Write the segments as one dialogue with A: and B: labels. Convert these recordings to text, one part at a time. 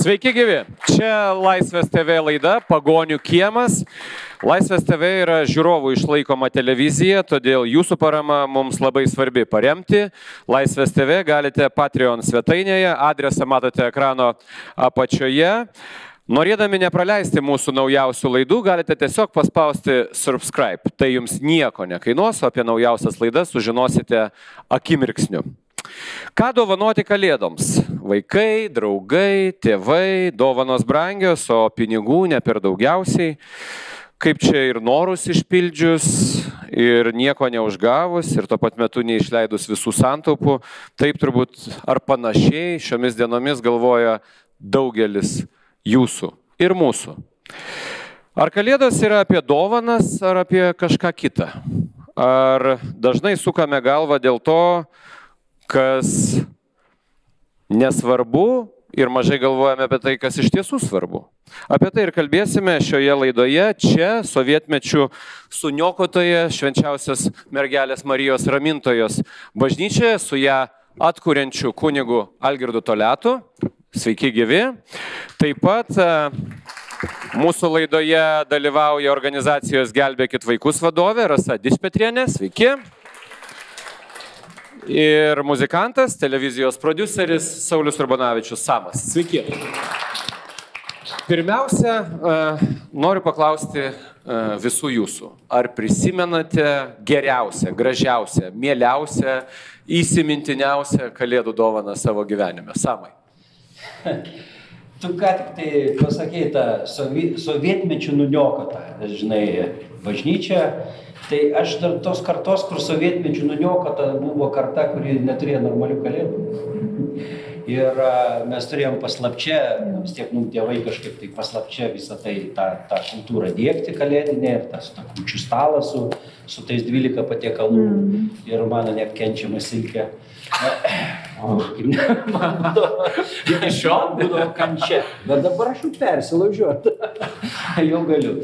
A: Sveiki gyvi. Čia Laisvės TV laida Pagonių kiemas. Laisvės TV yra žiūrovų išlaikoma televizija, todėl jūsų parama mums labai svarbi paremti. Laisvės TV galite Patreon svetainėje, adresą matote ekrano apačioje. Norėdami nepraleisti mūsų naujausių laidų, galite tiesiog paspausti subscribe. Tai jums nieko nekainuos, o apie naujausias laidas sužinosite akimirksniu. Ką dovanoti kalėdoms? Vaikai, draugai, tėvai, dovanos brangios, o pinigų ne per daugiausiai. Kaip čia ir norus išpildžius, ir nieko neužgavus, ir tuo pat metu neišleidus visų santaupų, taip turbūt ar panašiai šiomis dienomis galvoja daugelis jūsų ir mūsų. Ar kalėdos yra apie dovanas, ar apie kažką kitą? Ar dažnai sukame galvą dėl to, kas nesvarbu ir mažai galvojame apie tai, kas iš tiesų svarbu. Apie tai ir kalbėsime šioje laidoje, čia sovietmečių suniokotoje švenčiausios mergelės Marijos ramintojos bažnyčioje su ją atkuriančiu kunigu Algirdu Toletu. Sveiki gyvi. Taip pat e, mūsų laidoje dalyvauja organizacijos Gelbėkit vaikus vadovė Rasa Dispetrienė. Sveiki ir muzikantas, televizijos produceris Saulis Urbanavičius Samas. Sveiki. Pirmiausia, e, noriu paklausti e, visų jūsų, ar prisimenate geriausią, gražiausią, mieliausią, įsimintiniausią kalėdų dovaną savo gyvenime? Samai.
B: Tu ką tik tai pasakėjai tą sovietmečių nuniokotą, žinai, bažnyčią Tai aš dar tos kartos, kur sovietmečių nuniokota buvo karta, kuri neturėjo normalių kalėdų. Ir mes turėjom paslapčia, vis tiek mums tėvai kažkaip tai paslapčia visą tai, tą, tą kultūrą dėkti kalėdinę ir tas tą kučių stalą su, su tais 12 patiekalų mm. ir mano neapkenčiama silkė. Iki šiol būdavo kančia, bet dabar aš jau persilaužiu, jau galiu.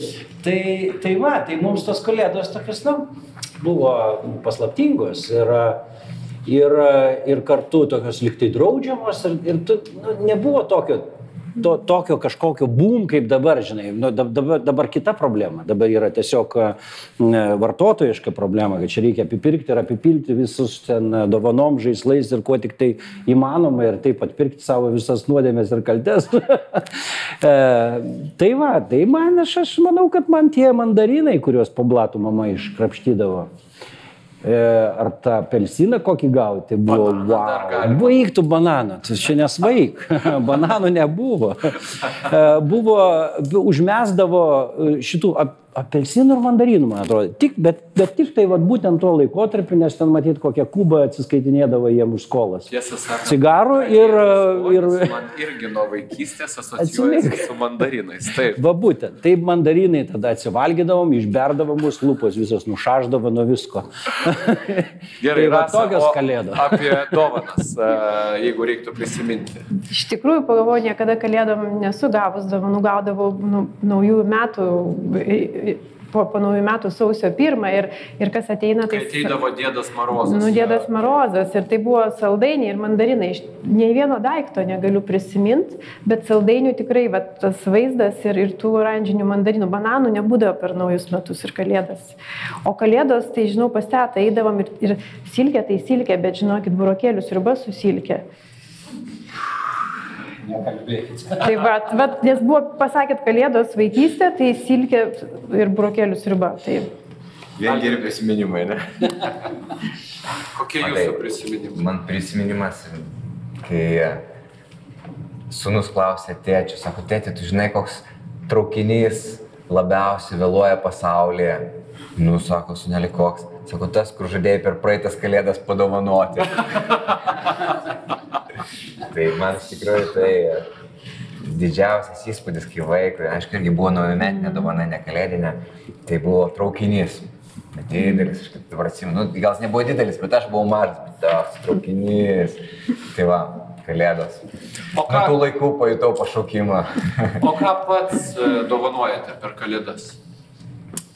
B: Tai, tai va, tai mums tos kalėdos tokios, na, buvo paslaptingos ir, ir, ir kartu tokios liktai draudžiamos ir, ir tu, nu, nebuvo tokio to, tokio kažkokio bum kaip dabar, žinai. Nu, dabar, dabar kita problema. Dabar yra tiesiog vartotojiška problema, kad čia reikia apipirkti ir apipilti visus ten dovanom, žaislais ir kuo tik tai įmanoma ir taip atpirkti savo visas nuodėmės ir kaltes. e, tai va, tai man, aš, aš manau, kad man tie mandarinai, kuriuos po blatų mama iškrapštydavo. E, ar tą apelsiną kokį gauti buvo, wow, baigtų bananą, tai čia nesvaik, bananų nebuvo. E, buvo, užmesdavo šitų apelsinų ir mandarinų, man atrodo. Tik, bet, bet tik tai vat, būtent tuo laikotarpiu, nes ten matyt, kokią kubą atsiskaitinėdavo jiem už skolas.
A: Tiesą sakant,
B: cigarų ir... ir...
A: Man irgi nuo vaikystės asocijuojasi su mandarinais. Taip.
B: Va būtent, taip mandarinai tada atsivalgydavom, išberdavom mūsų lūpos, visos nušaždavo nuo visko.
A: Gerai, tai
B: va, tokios kalėdos.
A: Apie dovanas, jeigu reiktų prisiminti.
C: Iš tikrųjų, pagalvoju, niekada kalėdom nesu gavus dovanų, gaudavau nu, naujųjų metų po, po naujų metų sausio pirmą ir, ir kas ateina,
A: tai... Kai ateidavo dėdas Marozas.
C: Nu, dėdas Marozas ir tai buvo saldainiai ir mandarinai. Nei vieno daikto negaliu prisiminti, bet saldainių tikrai, va, tas vaizdas ir, ir tų oranžinių mandarinų, bananų nebūdavo per naujus metus ir kalėdas. O kalėdos, tai žinau, pas tetą eidavom ir, ir silkė tai silkė, bet žinokit, burokėlius ir bas susilkė
B: nekalbėkit.
C: Tai va, va, nes buvo, pasakėt, kalėdos vaikystė, tai silkė ir brokelių sriuba. Tai...
D: Vien geri prisiminimai, ne?
A: Kokie jūsų prisiminimai?
D: Man prisiminimas, kai sunus klausė tėčių, sako, tėti, tu žinai, koks traukinys labiausiai vėluoja pasaulyje. Nu, sako, suneli koks. Sako, tas, kur žadėjai per praeitas kalėdas padovanoti. tai man iš tikrųjų tai didžiausias įspūdis, kai vaikui, aišku, irgi buvo naujametinė dovana, ne kalėdinė, tai buvo traukinys. Didelis, aš kaip dabar atsimenu, nu, gal jis nebuvo didelis, bet aš buvau mažas, bet tas traukinys. Tai va, kalėdos. O ką tų laikų pajutau pašaukimą.
A: o ką pats e, dovanojate per kalėdas?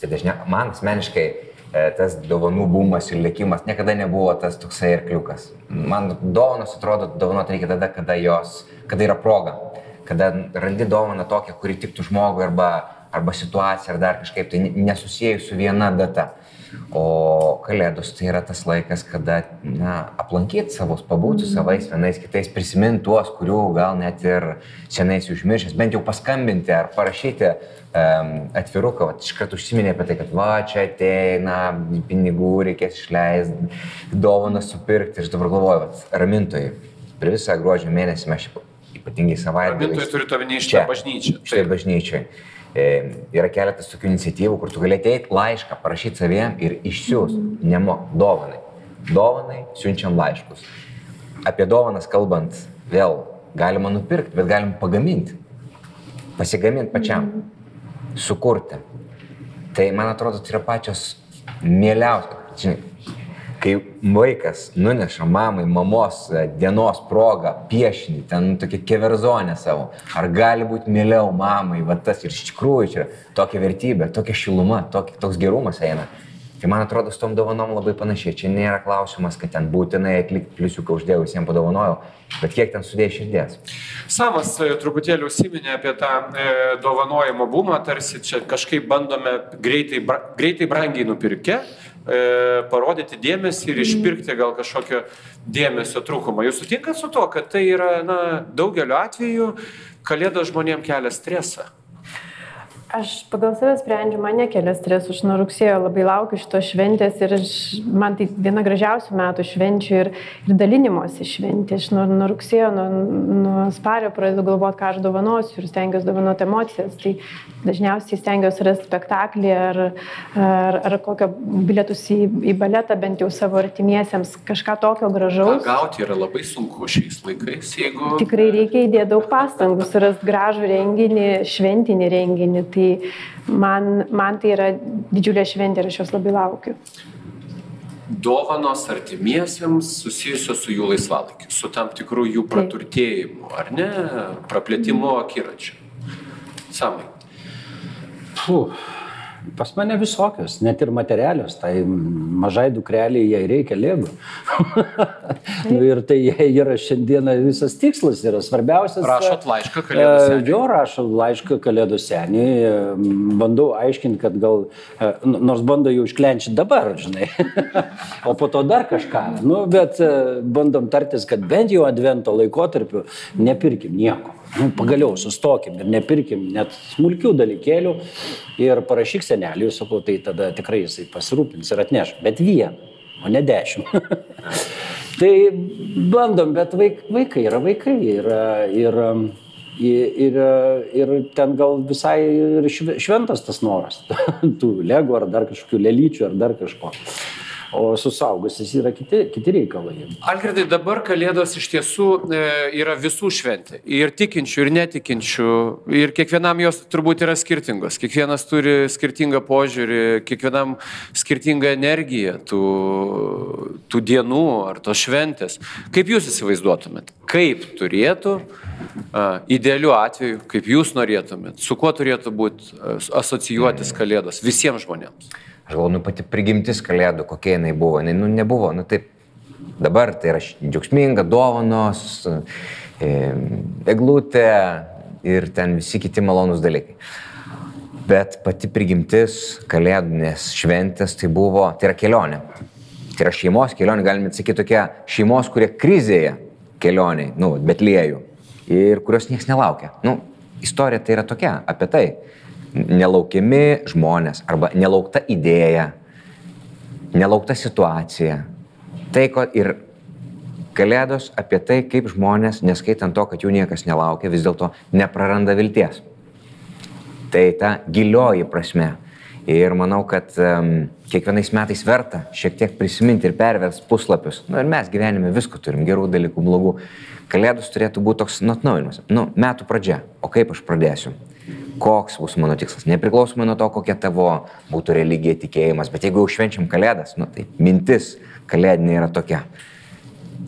D: Tai dažniausiai, man asmeniškai, E, tas dovanų bumas ir likimas niekada nebuvo tas toksai arkliukas. Man dovanos atrodo, dovanot reikia tada, kada jos, kada yra proga. kada randi dovaną tokią, kuri tiktų žmogui arba, arba situacija ar dar kažkaip tai nesusijęs su viena data. O kalėdos tai yra tas laikas, kada na, aplankyti savus, pabūti su savais vienais kitais, prisiminti tuos, kurių gal net ir senais užmiršęs, bent jau paskambinti ar parašyti um, atviruką, va, iškart užsiminė apie tai, kad va, čia ateina, pinigų reikės išleisti, dovaną supirkti. Ir dabar galvoju, va, ramintojai, per visą gruodžio mėnesį mes ypatingai savaitgalį.
A: Ramintojai turi to minėti šitą bažnyčią.
D: Štai bažnyčiai. E, yra keletas tokių iniciatyvų, kur tu gali ateiti laišką, parašyti saviem ir išsiųs, nemo, dovanai. Dovanai siunčiam laiškus. Apie dovanas kalbant, vėl galima nupirkti, bet galim pagaminti. Pasigaminti pačiam. Sukurti. Tai man atrodo, tai yra pačios mieliausios. Žinai, kai vaikas nuneša mamai mamos e, dienos progą piešinį, ten tokia keverzonė savo, ar gali būti mieliau mamai, va tas ir iš tikrųjų čia tokia vertybė, tokia šiluma, tokia, toks gerumas eina. Tai man atrodo, su tom dovanom labai panašiai. Čia nėra klausimas, kad ten būtinai atlikti pliusiuką uždėjau, visiems padovanojau, bet kiek ten sudėjai širdies.
A: Samas e, truputėlį užsiminė apie tą e, dovanojimo bumą, tarsi čia kažkaip bandome greitai, bra, greitai brangiai nupirkę, e, parodyti dėmesį ir išpirkti gal kažkokio dėmesio trūkumą. Jūs sutinkat su to, kad tai yra na, daugeliu atveju kalėdos žmonėms kelia stresą?
C: Aš pagal save sprendžiu, man nekelia stresų, aš nuo rugsėjo labai laukiu šitos šventės ir aš, man tai viena gražiausių metų švenčių ir, ir dalinimosi šventė. Aš nuo, nuo rugsėjo, nuo, nuo spario pradedu galvoti, ką aš dovanosiu ir stengiuosi dovanoti emocijas. Tai dažniausiai stengiuosi rasti spektaklį ar, ar, ar kokio bilietus į, į baletą bent jau savo artimiesiems, kažką tokio gražaus.
A: Ką gauti yra labai sunku šiais laikais, jeigu...
C: Tikrai reikia įdėti daug pastangų, surasti gražų renginį, šventinį renginį. Tai Tai man, man tai yra didžiulė šventė ir aš jos labai laukiu.
A: Dovanos artimiesiems susijusios su jų laisvalaikiu, su tam tikrų jų praturtėjimu, ar ne, praplėtimu akiračiu. Samai.
B: Puh Pas mane visokios, net ir materialios, tai mažai dukreliai jai reikia lėgų. nu, ir tai yra šiandieną visas tikslas, yra svarbiausias.
A: Rašot laišką kalėdų senį.
B: Jo, rašau laišką kalėdų senį, bandau aiškinti, kad gal, nors bando jau išklenčyti dabar, žinai, o po to dar kažką. Nu, bet bandom tartis, kad bent jau advento laikotarpiu nepirkim nieko. Nu, pagaliau sustokim ir nepirkim net smulkių dalykėlių ir parašyk seneliui, sakau, tai tada tikrai jisai pasirūpins ir atneš, bet vieną, o ne dešimt. tai bandom, bet vaik, vaikai yra vaikai ir, ir, ir, ir ten gal visai ir šventas tas noras, tų legų ar dar kažkokių lelyčių ar dar kažko o su saugusiais yra kiti, kiti reikalai.
A: Algirdai, dabar Kalėdos iš tiesų e, yra visų šventė. Ir tikinčių, ir netikinčių. Ir kiekvienam jos turbūt yra skirtingos. Kiekvienas turi skirtingą požiūrį, kiekvienam skirtingą energiją tų, tų dienų ar tos šventės. Kaip jūs įsivaizduotumėt? Kaip turėtų, idealiu atveju, kaip jūs norėtumėt, su kuo turėtų būti asocijuotis Kalėdos visiems žmonėms?
D: Aš galvoju, nu pati prigimtis kalėdų, kokia jinai buvo. Jinai, nu, nebuvo, nu taip, dabar tai yra džiaugsminga, dovanos, e, eglutė ir ten visi kiti malonūs dalykai. Bet pati prigimtis kalėdinės šventės tai buvo, tai yra kelionė. Tai yra šeimos kelionė, galime sakyti tokia šeimos, kurie krizėje kelioniai, nu, betlėjų ir kurios niekas nelaukia. Nu, istorija tai yra tokia, apie tai nelaukiami žmonės arba nelaukta idėja, nelaukta situacija. Tai, ko ir kalėdos apie tai, kaip žmonės, neskaitant to, kad jų niekas nelaukia, vis dėlto nepraranda vilties. Tai ta gilioji prasme. Ir manau, kad um, kiekvienais metais verta šiek tiek prisiminti ir perversti puslapius. Na nu, ir mes gyvenime visko turim, gerų dalykų, blogų. Kalėdos turėtų būti toks nu, atnaujinimas. Nu, metų pradžia. O kaip aš pradėsiu? Koks bus mano tikslas. Nepriklausomai nuo to, kokia tavo būtų religija, tikėjimas. Bet jeigu jau švenčiam kalėdas, nu, tai mintis kalėdinė yra tokia.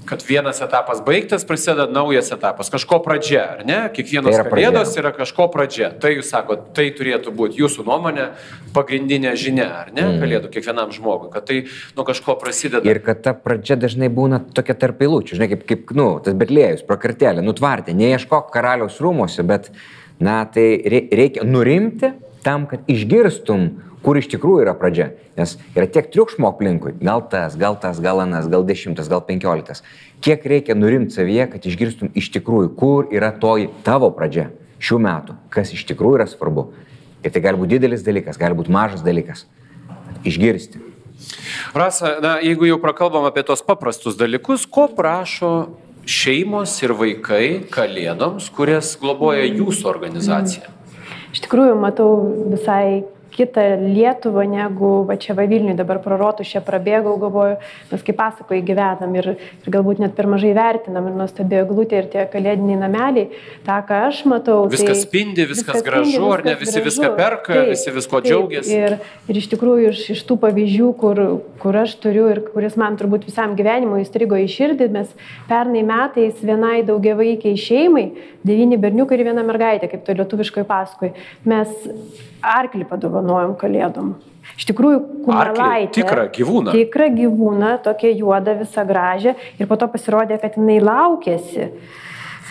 A: kad vienas etapas baigtas, prasideda naujas etapas, kažko pradžia, ar ne? Kiekvienos
D: Tai yra pradžia.
A: kalėdos yra kažko pradžia. Tai jūs sakote, tai turėtų būti jūsų nuomonė pagrindinė žinia, ar ne?
D: Mm.
A: Kalėdų kiekvienam žmogui, kad tai nuo kažko prasideda.
D: Ir kad ta pradžia dažnai būna tokia tarp eilučių, žinai, kaip, kaip nu, tas betlėjus, prakartelė, nutvardė, neieškok karaliaus rūmose, bet, na, tai rei- reikia nurimti tam, kad išgirstum, kur iš tikrųjų yra pradžia. Nes yra tiek triukšmo aplinkui, gal tas, gal tas, gal anas, gal dešimtas, gal penkioliktas. Kiek reikia nurimti savyje, kad išgirstum iš tikrųjų, kur yra toji tavo pradžia šių metų, kas iš tikrųjų yra svarbu. Ir tai gali būti didelis dalykas, gali būti mažas dalykas. Išgirsti.
A: Rasa, na, jeigu jau prakalbam apie tos paprastus dalykus, ko prašo šeimos ir vaikai kalėdoms, kurias globoja jūsų organizacija?
C: Iš tikrųjų, matau visai kitą Lietuvą, negu va čia va Vilniui dabar prorotų čia prabėgau, galvoju, mes kaip pasakoju gyvenam ir, ir galbūt net per mažai vertinam ir nuostabėjo glūtė ir tie kalėdiniai nameliai, tą, ką aš matau.
A: Viskas
C: tai,
A: spindi, viskas gražu, ar ne? Visi viską perka, visi visko džiaugiasi.
C: Ir, ir iš tikrųjų iš, iš tų pavyzdžių, kur, kur aš turiu ir kuris man turbūt visam gyvenimui įstrigo į širdį, mes pernai metais vienai daugiavaikiai šeimai, devyni berniukai ir viena mergaitė, kaip to lietuviškai paskui, mes arklį padovanojom kalėdom. Iš tikrųjų, kumelaitė.
A: tikrą gyvūną?
C: Tikrą gyvūną, tokia juoda, visa gražia. Ir po to pasirodė, kad jinai laukėsi.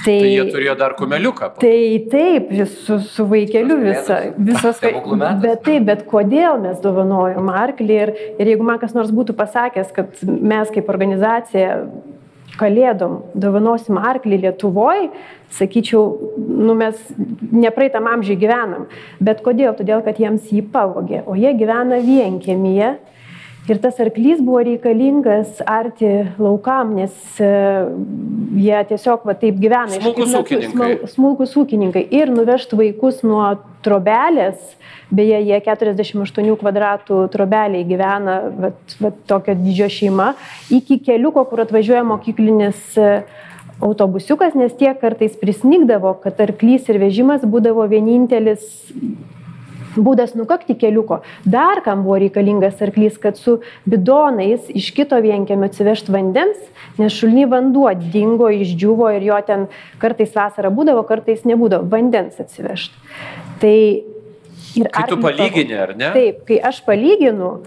C: Tai,
A: Tai jie turėjo dar kumeliuką.
C: Tai taip, su, su vaikeliu visa,
D: metas.
C: Bet taip, bet kodėl mes dovanojom arklį ir, ir jeigu man kas nors būtų pasakęs, kad mes kaip organizacija kalėdom dovanosim arklį Lietuvoje, sakyčiau, nu mes nepraeitam amžiai gyvenam. Bet kodėl? Todėl, kad jiems jį pavogė, o jie gyvena vienkėmyje. Ir tas arklys buvo reikalingas arti laukam, nes e, jie tiesiog va, taip gyvena. metu-
A: ūkininkai.
C: smulkūs ūkininkai ir nuvežti vaikus nuo trobelės, beje, jie 48 kvadratų trobeliai gyvena, vat, vat, tokio didžio šeima, iki keliuko, kur atvažiuoja mokyklinis e, autobusiukas, nes tie kartais prisnigdavo, kad arklys ir vežimas būdavo vienintelis būdas nukakti keliuko. Dar kam buvo reikalingas arklys, kad su bidonais iš kito vienkėmio atsivežti vandens, nes šulny vanduo dingo, išdžiuvo ir jo ten kartais vasara būdavo, kartais nebūdavo vandens atsivežti. Tai ir
A: Kai tu palygini, ar ne?
C: Taip, kai aš palyginu.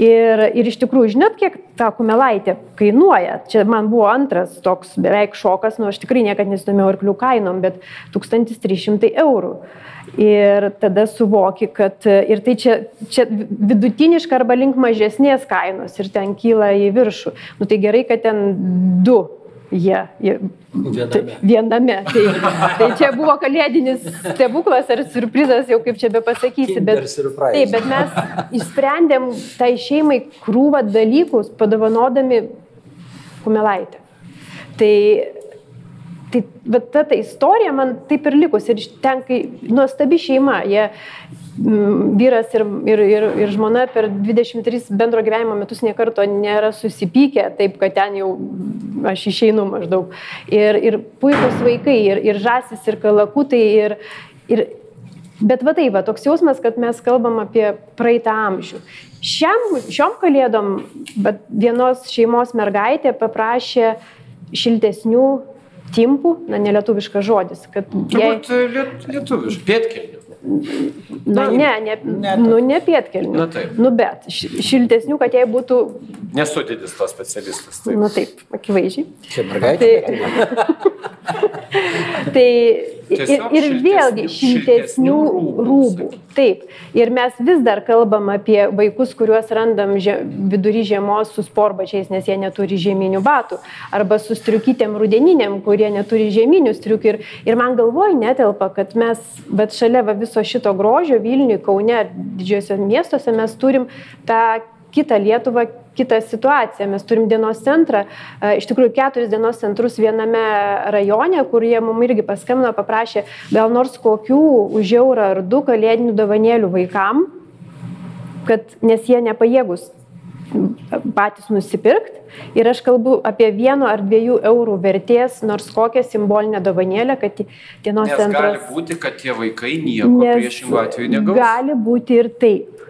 C: Ir, ir iš tikrųjų, žinot, kiek ta kumelaitė kainuoja? Čia man buvo antras toks beveik šokas, nu aš tikrai niekada nesidomėjau arklių kainom, bet 1300 eurų. Ir tada suvoki, kad ir tai čia, čia vidutiniška arba link mažesnės kainos ir ten kyla į viršų. Nu tai gerai, kad ten du jie. jie
E: Viename.
C: Viename. Tai, tai čia buvo kalėdinis stebuklas ar surprizas, jau kaip čia be pasakysi. Bet, taip, bet mes išsprendėm tai šeimai krūvą dalykus, padovanodami kumelaitę. Tai Tai bet ta, ta istorija man taip ir likus. Ir ten, kai nuostabi šeima, jie mm, vyras ir, ir, ir, ir žmona per 23 bendro gyvenimo metus niekarto nėra susipykę, taip kad ten jau aš išeinu maždaug. Ir, ir puikus vaikai, ir, ir žasis, ir kalakutai, ir, ir Bet va taip, va, toks jausmas, kad mes kalbam apie praeitą amžių. Šiam, šiom kalėdom vienos šeimos mergaitė paprašė šiltesnių timpų, na, nelietuviškas žodis, kad jai,
A: Turbūt liet, lietuviškai, pietkelnių.
C: na, ne, ne,
E: ne,
C: nu, ne pietkelnių.
A: Na taip.
C: Nu, bet ši- šiltesnių, kad jai būtų,
A: Nesu didis to specialistas. Taip.
C: nu taip, akivaizdžiai.
E: Čia mergaitė.
C: Tai ir,
A: Tiesiog
C: ir vėlgi
A: šiltesnių- rūbų,
C: rūbų. Taip. Ir mes vis dar kalbam apie vaikus, kuriuos randam žie, vidury žiemos su sporbačiais, nes jie neturi žieminių batų. Arba su striukytėm rudeniniam, kurie neturi žieminių striukių. Ir, ir man galvoj netelpa, kad mes, bet šalia va viso šito grožio Vilniui, Kaune ar didžiosiuose miestuose mes turim tą kitą Lietuvą, kitą situaciją. Mes turim dienos centrą, e, iš tikrųjų keturis dienos centrus viename rajone, kur jie mums irgi paskambino, paprašė gal nors kokių už eurą ar du kalėdinių dovanėlių vaikam, kad, nes jie nepajėgus patys nusipirkti. Ir aš kalbu apie vieno ar dviejų eurų vertės, nors kokią simbolinę dovanėlę, kad dienos
A: Nes gali
C: centras...
A: būti, kad tie vaikai nieko priešingų atveju negaus.
C: Gali būti ir taip.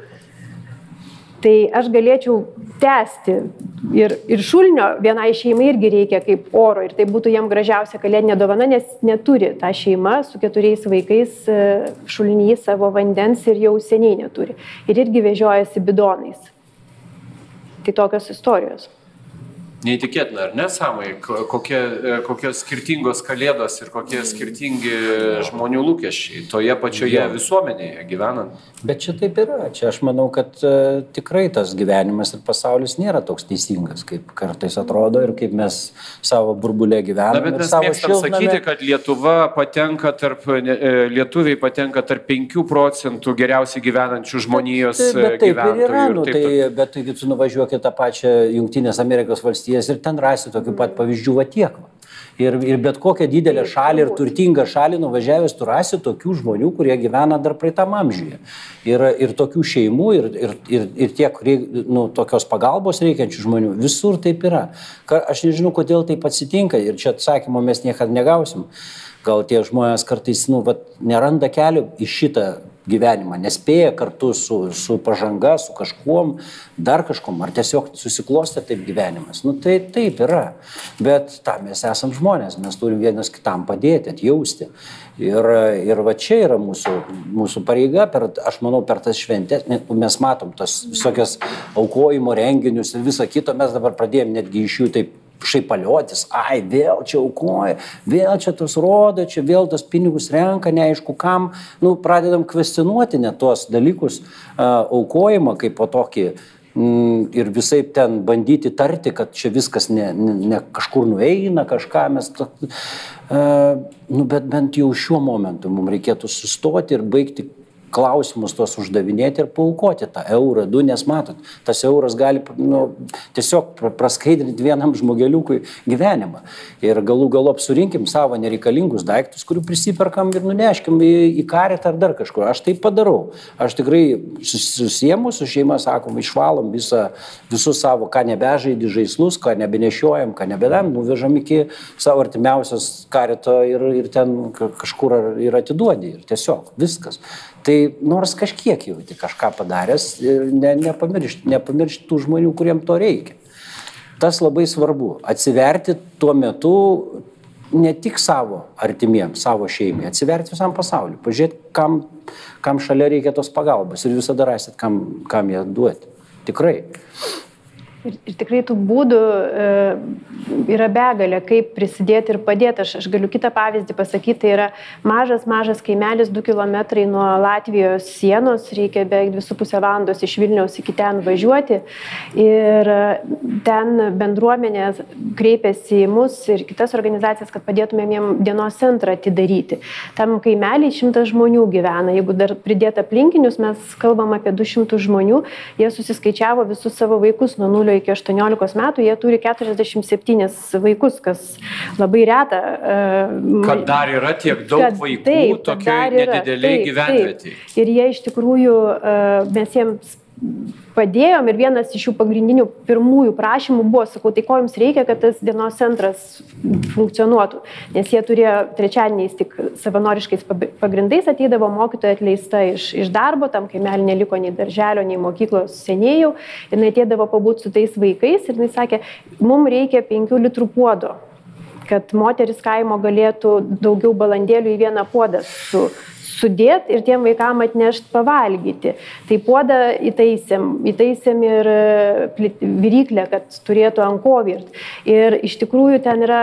C: Tai aš galėčiau tęsti Ir, ir šulnio vienai šeimai irgi reikia kaip oro ir tai būtų jam gražiausia kalėdinė dovana, nes neturi ta šeima su keturiais vaikais e, šulnyje savo vandens ir jau seniai neturi. Ir irgi vežiojasi bidonais. Tai tokios istorijos.
A: Neįtikėtina, ar ne, Samai, kokie, e, kokios skirtingos kalėdos ir kokie skirtingi žmonių lūkesčiai toje pačioje jo. visuomenėje gyvenant.
B: Bet čia taip yra. Čia aš manau, kad uh, tikrai tas gyvenimas ir pasaulis nėra toks teisingas, kaip kartais atrodo ir kaip mes savo burbulė gyvename.
A: Na, bet mes mėgstam šiltname... sakyti, kad Lietuva patenka tarp, e, lietuviai patenka tarp 5 procentų geriausiai gyvenančių žmonijos bet, bet, taip gyventojų. Ir yra,
B: nu, tai, bet taigi tu nuvažiuokit tą pačią Junktinės Amerikos valstijas valstijas ir ten rasi tokių pat pavyzdžių va tiek. Va. Ir, ir bet kokią didelę šalį ir turtingą šalį nuvažiavęs, tu rasi tokių žmonių, kurie gyvena dar praeitam amžiuje. Ir, ir tokių šeimų, ir, ir, ir, ir tie, kurie nu, tokios pagalbos reikiančių žmonių, visur taip yra. Aš nežinau, kodėl taip atsitinka ir čia atsakymo mes niekada negausim. Gal tie žmonės kartais nu, vat, neranda kelio į šitą gyvenimą, nespėja kartu su, su pažanga, su kažkuom, dar kažkom, ar tiesiog susiklostė taip gyvenimas. Nu tai taip yra, bet tam mes esam žmonės, mes turim vienas kitam padėti, atjausti. Ir, ir va čia yra mūsų, mūsų pareiga, per, aš manau, per tas šventės, mes matom tas visokias aukojimo renginius ir visą kitą, mes dabar pradėjom netgi iš jų taip šaipaliotis, ai, vėl čia aukoja, vėl čia tas rodo, čia vėl tas pinigus renka, neaišku kam, nu, pradedam kvestionuoti net tuos dalykus, uh, aukojimą kaip po tokį mm, ir visai ten bandyti tarti, kad čia viskas ne, ne, ne kažkur nueina, kažką mes, uh, nu, bet bent jau šiuo momentu mums reikėtų sustoti ir baigti klausimus tuos uždavinėti ir paukoti tą eurą, du, nes matot, tas euras gali nu, tiesiog praskaidrinti vienam žmogeliukui gyvenimą. Ir galų galop surinkim savo nereikalingus daiktus, kurių prisiperkam ir nuneškim į, į karetą ar dar kažkur. Aš tai padarau. Aš tikrai susiemu su šeima, sakom, išvalom visą, visus savo, ką nebežaidži žaislus, ką nebenešiojam, ką nebedam, nuvežam iki savo artimiausios kareto ir, ir ten kažkur ir atiduodi. Ir tiesiog viskas. Tai nors kažkiek jauti kažką padaręs, ne, nepamiršti, nepamiršti tų žmonių, kuriem to reikia. Tas labai svarbu. Atsiverti tuo metu ne tik savo artimiems, savo šeimai, atsiverti visam pasauliu, pažiūrėti, kam, kam šalia reikia tos pagalbos ir visada rasit, kam, kam ją duoti. Tikrai.
C: Ir, ir tikrai tų būdų e, yra begalė, kaip prisidėti ir padėti. Aš, aš galiu kitą pavyzdį pasakyti, tai yra mažas, mažas kaimelis 2 km nuo Latvijos sienos, reikia beveik 2,5 valandos iš Vilniaus iki ten važiuoti. Ir ten bendruomenė kreipėsi į mus ir kitas organizacijas, kad padėtumėm jiem dienos centrą atidaryti. Tam kaimelį šimtas žmonių gyvena. Jeigu dar pridėt aplinkinius, mes kalbam apie 200 žmonių, jie susiskaičiavo visus savo vaikus nuo 0 iki 18 metų, jie turi 47 vaikus, kas labai reta.
A: E, kad dar yra tiek daug kad, vaikų tokioje nedideliai gyvenvietėje.
C: Ir jie iš tikrųjų, e, mes jiems padėjom ir vienas iš jų pagrindinių pirmųjų prašymų buvo, sakau, tai ko jums reikia, kad tas dienos centras funkcionuotų. Nes jie turėjo trečiadieniais tik savanoriškais pagrindais ateidavo mokytoja atleista iš, iš darbo, tam kaimelį neliko nei darželio, nei mokyklos senėjų, jinai ateidavo pabūti su tais vaikais ir jinai sakė, mums reikia 5 litrų puodo kad moteris kaimo galėtų daugiau balandėlių į vieną puodą su, sudėt ir tiem vaikam atnešt pavalgyti. Tai puodą įtaisėm, įtaisėm ir e, viryklę, kad turėtų ant ko virt. Ir iš tikrųjų ten yra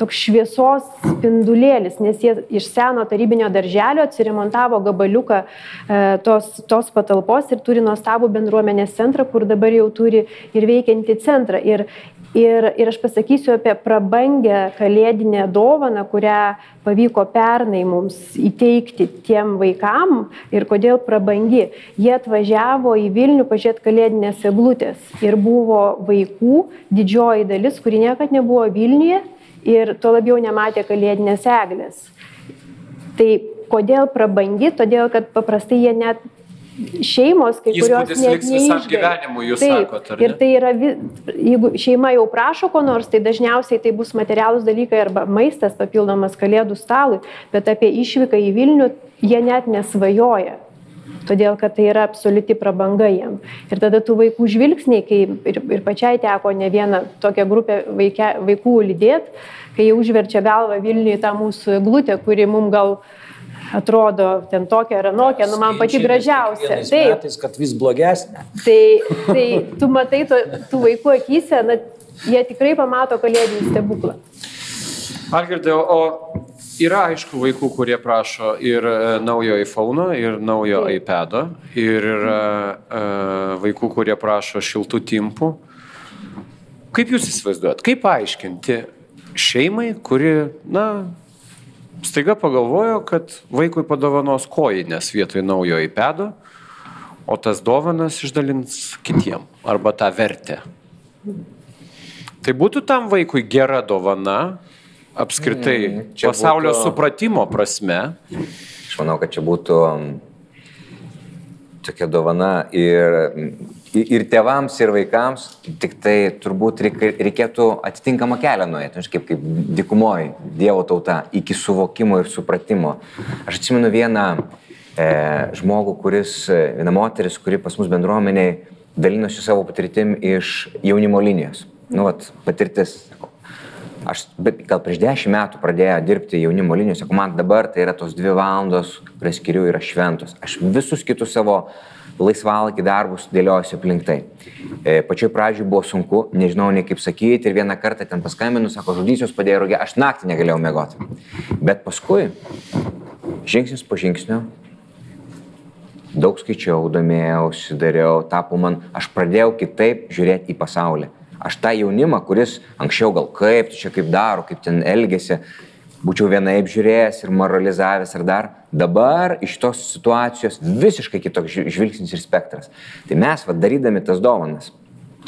C: toks šviesos spindulėlis, nes jie iš seno tarybinio darželio atsiremontavo gabaliuką e, tos, tos patalpos ir turi nuostabų bendruomenės centrą, kur dabar jau turi ir veikiantį centrą. Ir, Ir, ir aš pasakysiu apie prabangę kalėdinę dovaną, kurią pavyko pernai mums įteikti tiem vaikam ir kodėl prabangi. Jie atvažiavo į Vilnių pažiūrėti kalėdinės eglutės ir buvo vaikų didžioji dalis, kuri niekada nebuvo Vilniuje ir tuo labiau nematė kalėdinės eglės. Tai kodėl prabangi? Todėl, kad paprastai jie net šeimos, kai kurios net
A: neišgyvena. Taip, sakot,
C: ir tai yra, jeigu šeima jau prašo ko nors, tai dažniausiai tai bus materialūs dalykai arba maistas papildomas kalėdų stalui, bet apie išvyką į Vilnių jie net nesvajoja. todėl kad tai yra absoliuti prabanga jiem. Ir tada tų vaikų žvilgsniai, kai ir, ir pačiai teko ne vieną tokią grupę vaikė, vaikų lydėti, kai jie užverčia galvą Vilniui tą mūsų glutę, kuri mums gal atrodo ten tokia ar anokia, nu man pati gražiausia.
B: Taip. Metais, kad vis blogesnė.
C: Tai, tai tu matai to, tų vaikų akise, na, jie tikrai pamato kalėdinį stebuklą.
A: Algirdai, o yra aišku vaikų, kurie prašo ir e, naujo iPhone, ir naujo Taip. iPad'o, ir yra e, vaikų, kurie prašo šiltų timpų. Kaip jūs įsivaizduojat, kaip paaiškinti šeimai, kuri, na, staiga pagalvojo, kad vaikui padovanos kojinės vietoj naujo iPad'o, o tas dovanas išdalins kitiem arba tą vertę. Tai būtų tam vaikui gera dovana, apskritai mm, pasaulio būtų... supratimo prasme.
D: Aš manau, kad čia būtų tokia dovana ir, ir tėvams, ir vaikams, tik tai turbūt reikėtų atitinkamą kelią nuėti, kaip, kaip dikumoji, Dievo tauta, iki suvokimo ir supratimo. Aš atsimenu vieną e, žmogų, kuris, vieną moteris, kuri pas mus bendruomeniai dalinosi savo patirtim iš jaunimo linijos. Nu, vat, patirtis, Aš gal prieš dešimt metų pradėjau dirbti jaunimo linijose, man dabar tai yra tos dvi valandos, kurias skiriu, yra šventos. Aš visus kitus savo laisvalakį darbus dėliojusi aplink tai. E, pačioj pradžioj buvo sunku, nežinau nei kaip sakyti ir vieną kartą ten paskambinu, sako, žudysios padėjo rūgė, aš naktį negalėjau mėgoti. Bet paskui, žingsnis po žingsnio, daug skaičiau, domėjausi, dariau, tapo man, aš pradėjau kitaip žiūrėti į pasaulį aš tą jaunimą, kuris anksčiau gal kaip, čia kaip daro, kaip ten elgesi, būčiau vienaip žiūrėjęs ir moralizavęs ar dar, dabar iš tos situacijos visiškai kitoks žvilgsnis ir spektras. Tai mes, vad darydami tas dovanas,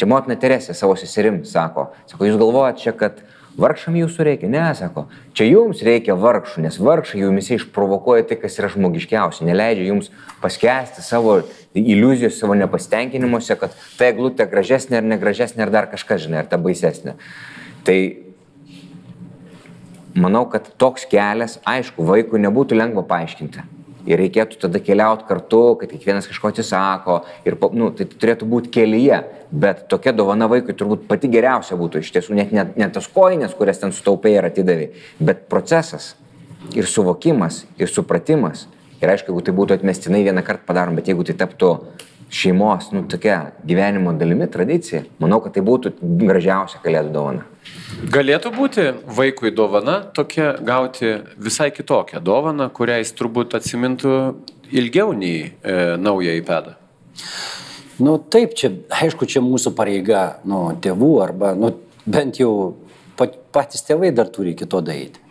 D: čia motina Teresė savo seserim sako, sako, jūs galvojat čia, kad Vargšam jūsų reikia, ne, sako, čia jums reikia vargšų, nes vargšai jumise išprovokuoja tai, kas yra žmogiškiausia, neleidžia jums paskesti savo iliuzijos, savo nepastenkinimuose, kad ta eglutė gražesnė ar negražesnė ar dar kažkas, žinai, ar ta baisesnė. Tai manau, kad toks kelias, aišku, vaikui nebūtų lengva paaiškinti ir reikėtų tada keliauti kartu, kad kiekvienas kažko atsisako ir nu, tai turėtų būti kelyje, bet tokia dovana vaikui turbūt pati geriausia būtų iš tiesų, net ne, ne tas koinės, kurias ten sutaupai ir atidavai, bet procesas ir suvokimas ir supratimas. Ir aišku, jeigu tai būtų atmestinai vieną kartą padarom, bet jeigu tai taptų šeimos, nu, tokia gyvenimo dalimi, tradicija, manau, kad tai būtų gražiausia kalėdų dovana.
A: Galėtų būti vaikui dovana tokia gauti visai kitokią dovaną, kurią jis turbūt atsimintų ilgiau nei e, naują įpedą.
B: Nu taip, čia, aišku, čia mūsų pareiga, nu, tėvų arba, nu, bent jau pat, patys tėvai dar turi iki to daryti.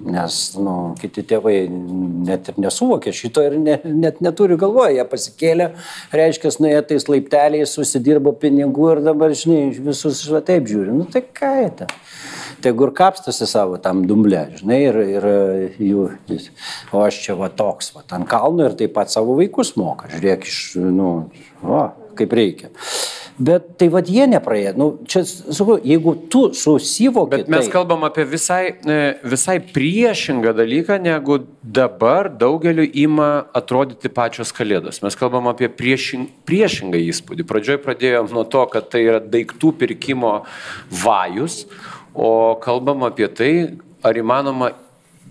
B: Nes, nu, kiti tėvai net ir nesuvokė šito ir ne, net neturi galvoje, jie pasikėlė, reiškia, nuėjo tais laipteliais, susidirbo pinigų ir dabar, žinai, visus va taip žiūri. Nu tai ką jie ten? Tegu ir kapstosi savo tam dumble, žinai, ir, ir jų, o aš čia va toks, va, ant kalno ir taip pat savo vaikus moka, žiūrėk, iš, nu, o, kaip reikia. Bet tai vad jie nepraėjo. Nu, čia, sakau, jeigu tu susivoki.
A: Bet mes
B: tai...
A: kalbam apie visai, e, visai priešingą dalyką, negu dabar daugeliu ima atrodyti pačios kalėdos. Mes kalbam apie priešing, priešingą įspūdį. Pradžioj pradėjom nuo to, kad tai yra daiktų pirkimo vajus, o kalbam apie tai, ar įmanoma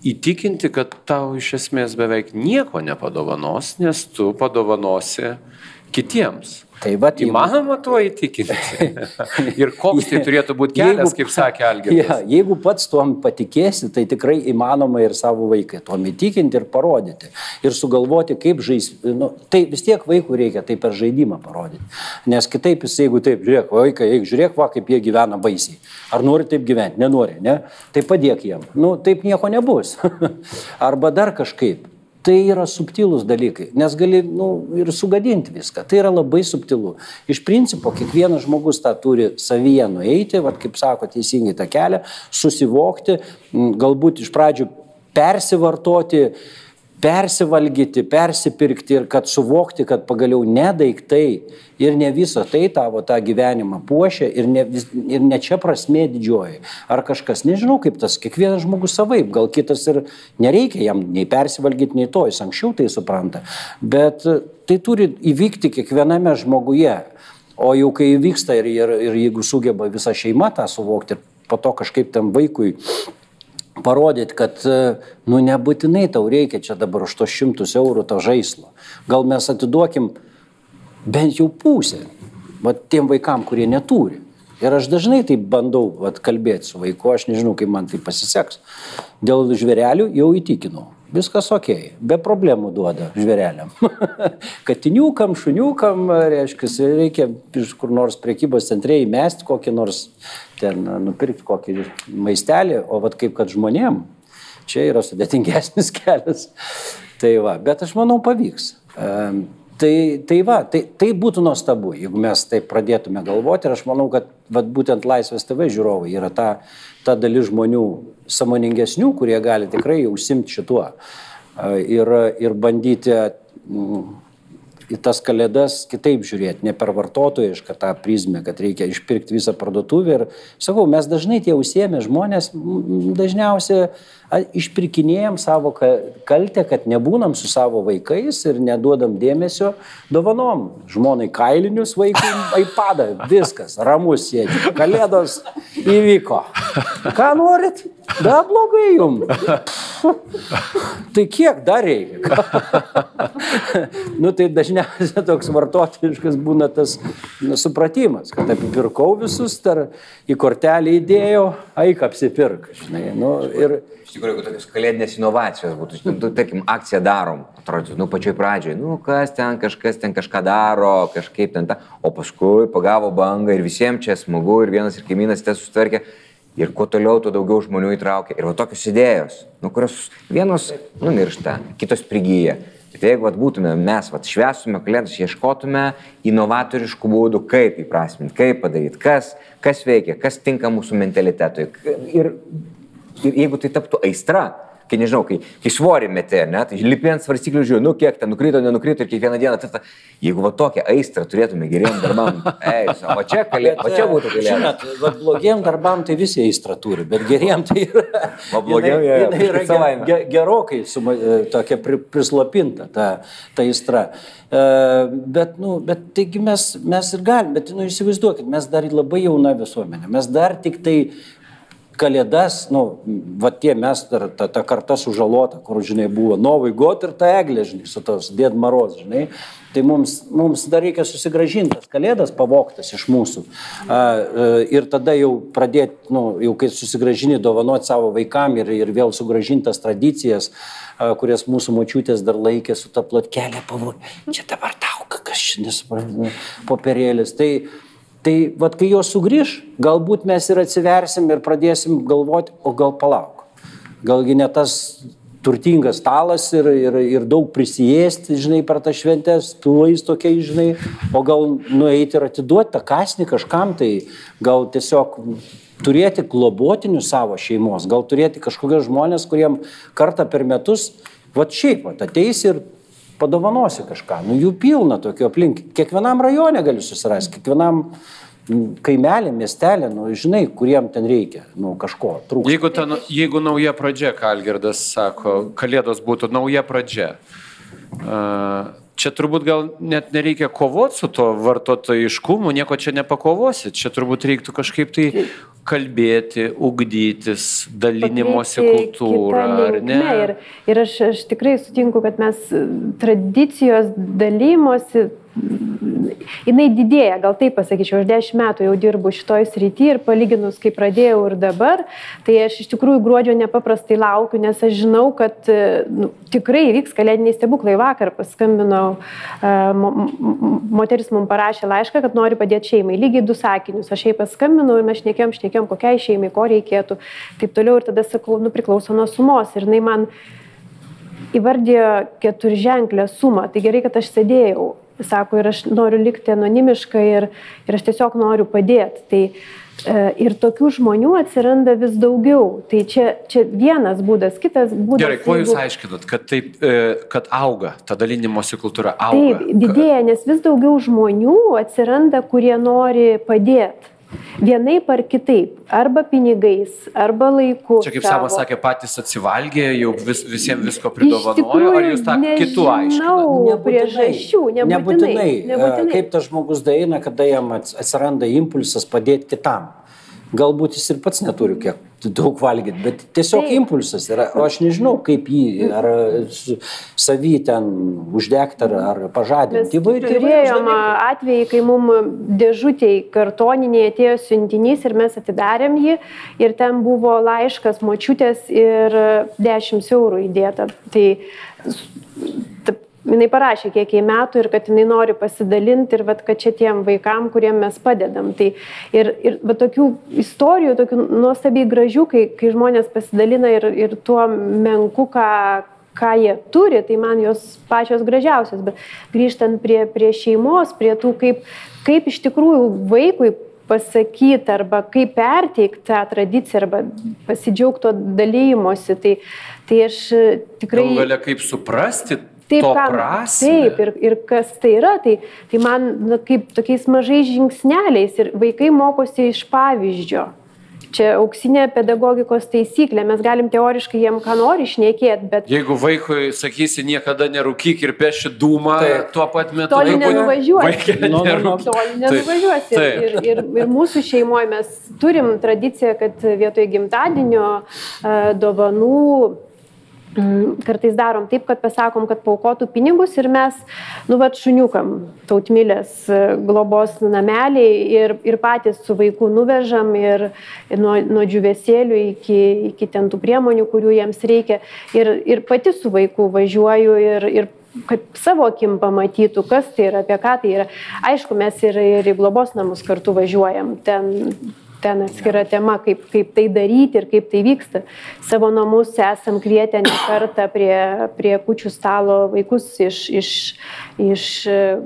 A: įtikinti, kad tau iš esmės beveik nieko nepadovanos, nes tu padovanosi kitiems. Tai va, Įmanoma tuo įtikinti. ir koks tai turėtų būti kelias, jeigu, kaip sakė Algirdas.
B: Ja, jeigu pats tuom patikėsi, tai tikrai įmanoma ir savo vaikai tuom įtikinti ir parodyti. Ir sugalvoti, kaip žaisti. Nu, tai vis tiek vaikų reikia tai per žaidimą parodyti. Nes kitaip jis, jeigu taip, žiūrėk, vaikai, eik, žiūrėk, va, kaip jie gyvena baisiai. Ar nori taip gyventi? Nenori, ne? Tai padėk jiem. Nu, taip nieko nebus. Arba dar kažkaip. Tai yra subtilūs dalykai, nes gali nu, ir sugadinti viską. Tai yra labai subtilu. Iš principo, kiekvienas žmogus tą turi savyje nueiti, vat, kaip sako teisingai tą kelią, susivokti, galbūt iš pradžių persivartoti, persivalgyti, persipirkti ir kad suvokti, kad pagaliau ne daiktai ir ne viso tai tavo tą gyvenimą puošia ir ne, ir ne čia prasmė didžioji. Ar kažkas, nežinau kaip tas, kiekvienas žmogus savaip, gal kitas ir nereikia jam nei persivalgyti, nei to, jis anksčiau tai supranta. Bet tai turi įvykti kiekviename žmoguje. O jau kai įvyksta ir, ir, ir jeigu sugeba visa šeima tą suvokti ir po to kažkaip tam vaikui parodyti, kad, e, nu, nebūtinai tau reikia čia dabar už tos šimtus eurų to žaislo. Gal mes atiduokim bent jau pusę, va tiem vaikam, kurie neturi. Ir aš dažnai tai bandau vat, kalbėti su vaiku, aš nežinau, kaip man tai pasiseks. Dėl žvėrelių jau įtikinau. Viskas ok, be problemų duoda žvėreliam. Katiniukam, šuniukam, reiškia, reikia iš kur nors priekybos centre įmesti kokį nors ten nupirkti kokį maistelį, o vat kaip kad žmonėm, čia yra sudėtingesnis kelias. Tai va, bet aš manau pavyks. Tai, tai va, tai, tai būtų nuostabu, jeigu mes taip pradėtume galvoti ir aš manau, kad vat, būtent Laisvės TV žiūrovai yra ta, ta dalis žmonių samoningesnių, kurie gali tikrai užsimti šituo ir, ir bandyti mm, į tas kalėdas kitaip žiūrėti, ne per vartotojišką tą prizmę, kad reikia išpirkti visą parduotuvę. Ir sakau, mes dažnai tie užsiemę žmonės dažniausiai a, išpirkinėjom savo ka- kaltę, kad nebūnam su savo vaikais ir neduodam dėmesio dovanom. Žmonai kailinius, vaikui iPadą, viskas, ramus sėdi. Kalėdos įvyko. Ką norit? Da blogai jums. Tai kiek dar reikia? nu tai dažniausiai toks vartotojiškas būna tas nu, supratimas, kad apipirkau visus, dar į kortelę įdėjau, eik apsipirk. Žinai, nu, ir,
D: Iš tikrųjų, jeigu tokios kalėdinės inovacijos būtų, nu, tarkim, akciją darom, atrodytų, nu, pačioj pradžioj, nu, kas ten, kažkas ten kažką daro, kažkaip ten ta, o paskui pagavo bangą ir visiems čia smagu ir vienas ir kaimynas te sustvarkė. Ir kuo toliau, tuo daugiau žmonių įtraukia. Ir va tokios idėjos, nu, kurios vienos numiršta, kitos prigyja. Bet jeigu vat, būtume mes, vat, švestume kalėdas, ieškotume inovatoriškų būdų, kaip įprasminti, kaip padaryti, kas, kas veikia, kas tinka mūsų mentalitetui. Ir Ir jeigu tai taptų aistra, kai nežinau, kai, kai svorį metė, ne, tai lipi ant svarstyklių žiūri, nu kiek ten nukrito, nenukrito ir kiekvieną dieną, tata, jeigu va tokią aistrą turėtume geriem darbam, ei, o čia, kalė, o čia būtų galėję.
B: Žinot, vat blogiem darbam tai visi aistrą turi, bet geriem tai yra.
D: O blogiem,
B: jinai, jinai yra
D: savaime.
B: ge, gerokai suma, e, tokia pri, prislopinta ta, ta aistra. E, bet, nu, bet taigi mes, mes ir galim, bet nu, įsivaizduokit, mes dar labai jauna visuomenė, mes dar tik tai kalėdas, nu, va tie mes, dar, ta, ta karta sužalota, kur, žinai, buvo Novai Got ir ta eglė, žinai, su tos Dėd Maroz, žinai. Tai mums, mums dar reikia susigražinti tas kalėdas pavoktas iš mūsų. A, a, ir tada jau pradėti, nu, jau kai susigražini, dovanoti savo vaikam ir, ir vėl sugražintas tradicijas, a, kurias mūsų močiutės dar laikė su ta plotkelė pavogė. Čia dabar tau, kas čia nesuprantu, popierėlis. Tai, Tai vad, kai jos sugrįž, galbūt mes ir atsiversim ir pradėsim galvoti, o gal palauk. Galgi ne tas turtingas stalas ir, ir, ir daug prisijėsti, žinai, per tą šventę, stulais tokiai, žinai, o gal nueiti ir atiduoti tą kasnį kažkam, tai gal tiesiog turėti globotinių savo šeimos, gal turėti kažkokios žmonės, kuriem kartą per metus, va šiaip, va ateis ir padovanosi kažką. Nu, jų pilna tokių aplink. Kiekvienam rajone gali susirasti, kiekvienam kaimelį, miestelį, nu, žinai, kuriem ten reikia, nu, kažko trūksta.
A: Jeigu, ta, nu- jeigu nauja pradžia, ką Algirdas sako, kalėdos būtų nauja pradžia. a, Čia turbūt gal net nereikia kovoti su to vartotojiškumu, nieko čia nepakovosi. Čia turbūt reiktų kažkaip tai kalbėti, ugdytis, dalinimosi kultūrą, ar ne?
C: Ir, ir aš, aš tikrai sutinku, kad mes tradicijos dalymosi, jinai didėja, gal taip pasakyčiau, aš dešimt metų jau dirbu šitoj srity ir palyginus, kai pradėjau ir dabar, tai aš iš tikrųjų gruodžio nepaprastai laukiu, nes aš žinau, kad e, nu, tikrai vyks kalėdiniai stebuklai. Vakar paskambinau, e, mo, mo- moteris mums parašė laišką, kad nori padėti šeimai. Lygiai du sakinius. Aš jai paskambinau ir mes šnekėjom, šnekėjom, kokiai šeimai, ko reikėtų. Taip toliau ir tada sakau, nu priklauso nuo sumos. Ir jinai man įvardėjo keturženklę sumą. Tai gerai, kad aš sėdėjau. Sako, ir aš noriu likti anonimiška ir, ir aš tiesiog noriu padėti. Tai E, ir tokių žmonių atsiranda vis daugiau. Tai čia, čia vienas būdas, kitas būdas.
A: Gerai, kuo jūs aiškinat, kad, taip, e, kad auga, ta dalinimosi kultūra auga?
C: Taip, didėja, nes vis daugiau žmonių atsiranda, kurie nori padėti. Vienaip ar kitaip, arba pinigais, arba laiku.
A: Čia kaip Samas sakė, patys atsivalgė, jau vis, visiems visko pridovanojo, ar jūs tą kitų aiškinate?
C: priežasčių, nebūtinai. nebūtinai.
B: nebūtinai. Kaip tas žmogus daina, kada jam atsiranda impulsas padėti kitam galbūt jis ir pats neturi kiek daug valgyti, bet tiesiog Taip. impulsas yra, o aš nežinau, kaip jį, ar savy ten uždegti, ar, ar pažadinti.
C: Įvairiai. Turėjom atvejį, kai mums dėžutėj kartoniniai atėjo siuntinys ir mes atidarėm jį ir ten buvo laiškas močiutės ir 10 eurų įdėta. Tai jinai parašė, kiek jai metų ir kad jinai nori pasidalinti ir vat, kad čia tiem vaikam, kuriem mes padedam. Tai ir, ir va, tokių istorijų, tokių nuostabiai gražių, kai, kai žmonės pasidalina ir, ir tuo menku, ką, ką jie turi, tai man jos pačios gražiausios. Bet grįžtant prie, prie šeimos, prie tų, kaip, kaip iš tikrųjų vaikui pasakyti arba kaip perteikti tą tradiciją arba pasidžiaugti to dalymosi, tai, tai aš tikrai...
A: Galų galia kaip suprasti
C: Taip, kam, taip ir, ir kas tai yra, tai, tai man na, kaip tokiais mažais žingsneliais ir vaikai mokosi iš pavyzdžio. Čia auksinė pedagogikos taisyklė, mes galim teoriškai jiem ką nori išnekėti, bet...
A: Jeigu vaikui sakysi niekada nerūkyk ir peši dūmą, tai tuo pat metu...
C: Toli nenuvažiuosi. No, no, no. Toli nenuvažiuosi. Taip. Ir, ir, ir mūsų šeimoje mes turim tradiciją, kad vietoj gimtadienio dovanų Mm, kartais darom taip, kad pasakom, kad paukotų pinigus ir mes, nu, va, šuniukam, tautmilės e, globos namelį ir, ir patys su vaiku nuvežam ir, ir nuo, nuo džiuvesėlių iki, iki ten tų priemonių, kurių jiems reikia. Ir, ir pati su vaiku važiuoju ir, ir kad savo akim pamatytų, kas tai yra, apie ką tai yra. Aišku, mes ir, ir į globos namus kartu važiuojam. Ten ten atskira tema, kaip, kaip tai daryti ir kaip tai vyksta. Savo namus esam kvietę ne kartą prie, prie kučių stalo vaikus iš, iš, iš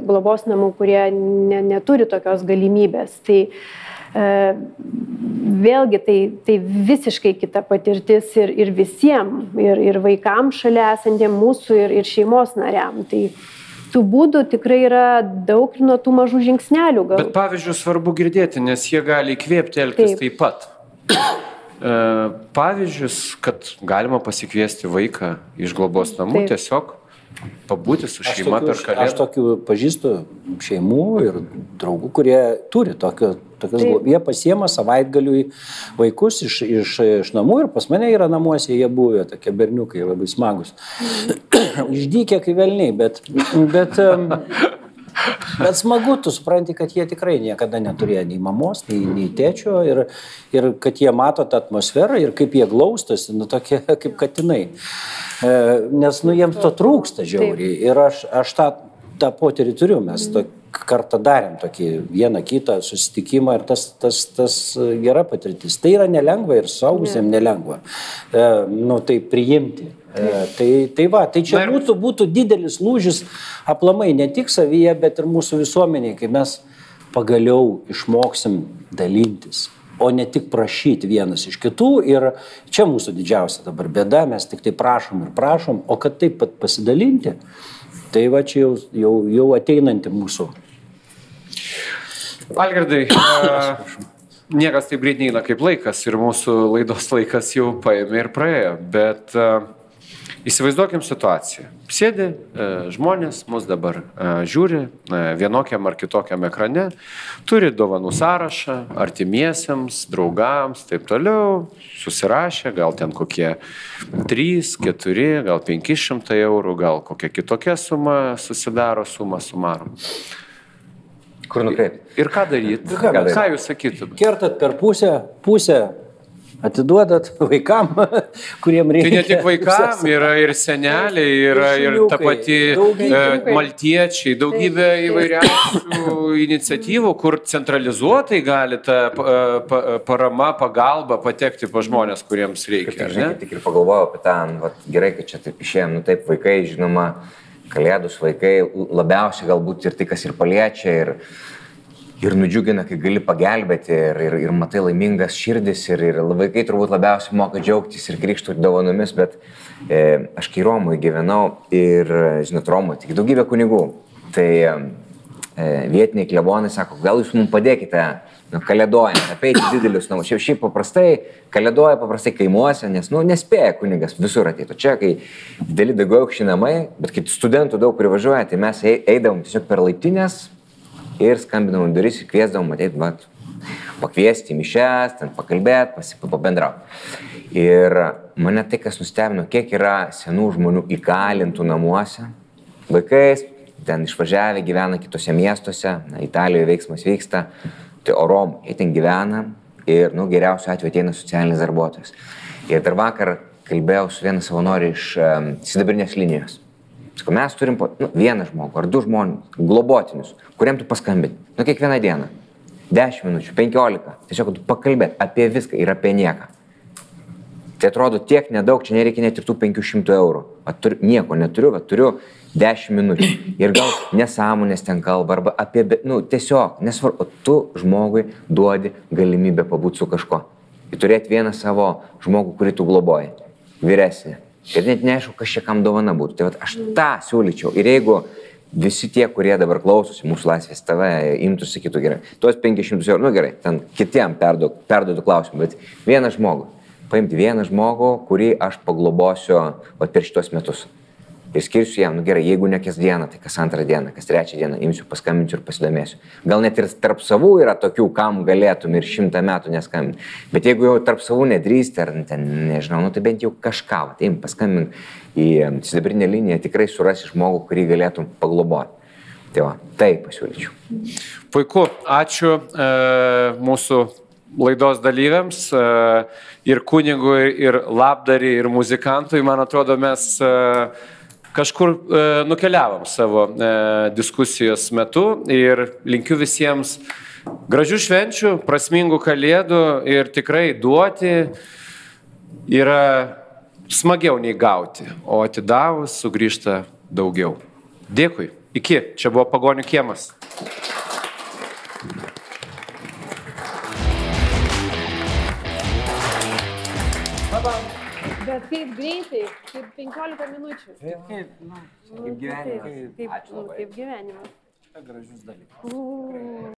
C: globos namų, kurie ne, neturi tokios galimybės. Tai, e, vėlgi tai, tai visiškai kita patirtis ir, ir visiems, ir, ir vaikams šalia esantiem mūsų, ir, ir šeimos nariam. Tai, tų būdų tikrai yra daug nuo tų mažų žingsnelių.
A: Gal. Bet pavyzdžiui, svarbu girdėti, nes jie gali įkvėpti elgtis taip, taip pat. E, pavyzdžius, kad galima pasikviesti vaiką iš globos namų taip. tiesiog pabūti su šeima
B: tokių,
A: per kalėdas.
B: Aš tokių pažįstu šeimų ir draugų, kurie turi tokio, tokios, Taip. jie pasiema savaitgaliui vaikus iš, iš, iš namų ir pas mane yra namuose, jie buvę tokie berniukai labai smagus. Išdykė kaip velniai, bet, bet, bet smagu, tu supranti, kad jie tikrai niekada neturėjo nei mamos, nei, nei tėčio ir, ir kad jie mato tą atmosferą ir kaip jie glaustosi, nu tokie kaip katinai. E, nes nu, jiems to trūksta žiauriai. Ir aš, aš tą, tą potyrį turiu, mes to kartą darėm tokį vieną kitą susitikimą ir tas, tas, tas gera patirtis. Tai yra nelengva ir saugusiems nelengva. E, nu, tai priimti. E, tai, tai va, tai čia būtų, būtų didelis lūžis aplamai ne tik savyje, bet ir mūsų visuomeniai, kai mes pagaliau išmoksim dalintis o ne tik prašyti vienas iš kitų. Ir čia mūsų didžiausia dabar bėda, mes tik tai prašom ir prašom, o kad taip pat pasidalinti, tai va čia jau, jau, jau ateinanti mūsų.
A: Algirdai, niekas taip greit neina kaip laikas ir mūsų laidos laikas jau paėmė ir praėjo, bet Įsivaizduokim situaciją. Sėdi e, žmonės, mus dabar e, žiūri e, vienokiam ar kitokiam ekrane, turi dovanų sąrašą artimiesiems, draugams, taip toliau, susirašė, gal ten kokie 3, 4, gal 500 eurų, gal kokia kitokia suma susidaro, suma sumarom.
D: Kur nukreipti?
A: Ir ką daryti? Ką, ką jūs sakytumėte?
B: Kertat per pusę, pusę atiduodat vaikam, kuriem reikia.
A: Tai ne tik vaikam, yra ir seneliai, yra ir ta pati daugybė. maltiečiai, daugybė įvairiausių iniciatyvų, kur centralizuotai gali ta parama, pagalba patekti pa žmonės, kuriems reikia.
D: Žinai, tik ir pagalvojau apie tą, nu, vat, gerai, kad čia taip išėjom, nu taip vaikai, žinoma, kalėdus vaikai labiausiai galbūt ir tai, kas ir paliečia. Ir ir nudžiugina, kai gali pagelbėti ir, ir, ir matai laimingas širdis ir, ir vaikai turbūt labiausiai moka džiaugtis ir krikštų dovanomis, bet e, aš kai Romoje gyvenau ir, žinot, Romoje tik daugybė kunigų, tai e, vietiniai klebonai sako, gal jūs mums padėkite, nu, kalėdojant, apeiti didelius namus. Šiaip, šiaip paprastai, kalėdoja paprastai kaimuose, nes, nu, nespėja kunigas visur ateiti. Čia, kai dideli daugiaukščiai namai, bet kai studentų daug privažiuoja, tai mes ei- eidavom tiesiog per laiptinės ir skambinam į duris, kviesdavom ateit, vat, pakviesti mišes, ten pakalbėti, pabendrauti. Ir mane tai, kas nustebino, kiek yra senų žmonių įkalintų namuose, vaikais, ten išvažiavę gyvena kitose miestuose, na, Italijoje veiksmas vyksta, tai orom, jie ten gyvena ir, nu, geriausiu atveju ateina socialinis darbuotojas. Ir dar vakar kalbėjau su viena savanoriu iš um, sidabrinės linijos. Sakau, mes turim po, nu, vieną žmogų ar du žmonės, globotinius, kuriam tu paskambini, nu kiekvieną dieną. 10 minučių, 15. Tiesiog tu pakalbėt apie viską ir apie nieką. Tai atrodo tiek nedaug, čia nereikia net ir tų 500 eurų. O turiu, nieko neturiu, bet turiu 10 minučių. Ir gal nesąmonės ten kalba, arba apie, be- nu, tiesiog, nesvarbu, tu žmogui duodi galimybę pabūti su kažko. Ir turėti vieną savo žmogų, kurį tu globoji. Vyresnį. Ir net neaišku, kas čia kam dovana būtų. Tai vat, aš tą siūlyčiau. Ir jeigu visi tie, kurie dabar klausosi mūsų laisvės TV, imtųsi kitų gerai. Tuos 500 eurų, nu gerai, ten kitiem perduodu, perduodu klausimą, bet vieną žmogų. Paimti vieną žmogų, kurį aš paglobosiu vat, per šitos metus. Ir skirsiu jam, nu gerai, jeigu ne kas dieną, tai kas antrą dieną, kas trečią dieną, imsiu, paskambinsiu ir pasidomėsiu. Gal net ir tarp savų yra tokių, kam galėtum ir šimtą metų neskambinti. Bet jeigu jau tarp savų nedrįsti, ar ten, nežinau, nu tai bent jau kažką, tai paskambink į em, sidabrinę liniją, tikrai surasi žmogų, kurį galėtum pagloboti. Tai va, tai pasiūlyčiau.
A: Puiku, ačiū e, mūsų laidos dalyviams e, ir kunigui, ir labdariai, ir muzikantui. Man atrodo, mes e, kažkur e, nukeliavom savo e, diskusijos metu ir linkiu visiems gražių švenčių, prasmingų kalėdų ir tikrai duoti yra smagiau nei gauti, o atidavus sugrįžta daugiau. Dėkui. Iki. Čia buvo pagonių kiemas.
C: Kaip greitai, kaip 15 minučių.
B: Kaip, nu,
C: Kaip, kaip, kaip gyvenimas.
B: gražius dalykus.
C: U.